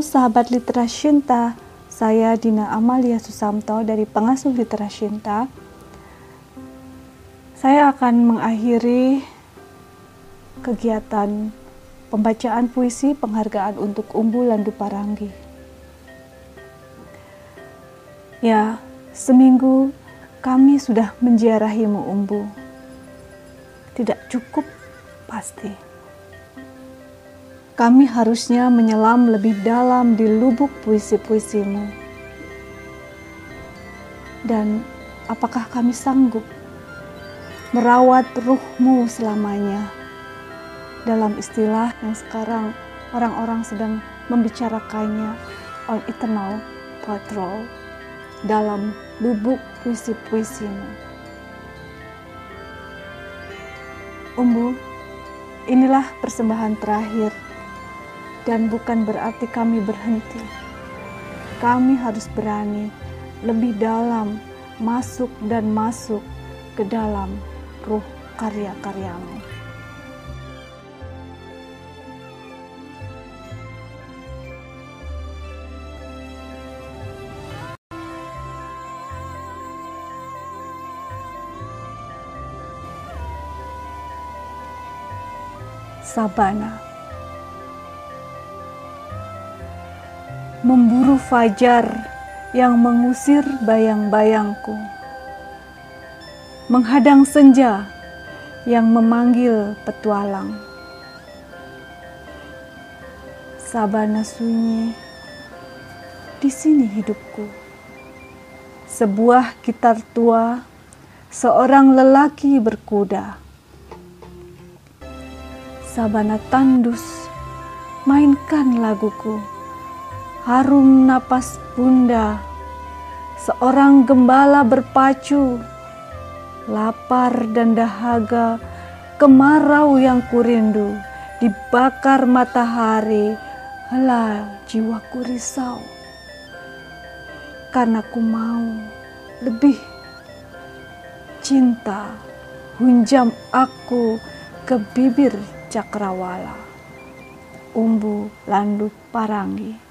Sahabat Litera Shinta, saya Dina Amalia Susamto dari Pengasuh Litera Shinta. Saya akan mengakhiri kegiatan pembacaan puisi penghargaan untuk Umbu Landu Paranggi. Ya, seminggu kami sudah menziarahimu Umbu. Tidak cukup pasti kami harusnya menyelam lebih dalam di lubuk puisi-puisimu. Dan apakah kami sanggup merawat ruhmu selamanya? Dalam istilah yang sekarang orang-orang sedang membicarakannya on eternal patrol dalam lubuk puisi-puisimu. Umbu, inilah persembahan terakhir dan bukan berarti kami berhenti. Kami harus berani lebih dalam masuk dan masuk ke dalam ruh karya-karyamu. Sabana memburu fajar yang mengusir bayang-bayangku, menghadang senja yang memanggil petualang. Sabana sunyi, di sini hidupku. Sebuah gitar tua, seorang lelaki berkuda. Sabana tandus, mainkan laguku harum napas bunda, seorang gembala berpacu, lapar dan dahaga, kemarau yang kurindu, dibakar matahari, helah jiwaku risau. Karena ku mau lebih cinta, hunjam aku ke bibir cakrawala. Umbu Landu Parangi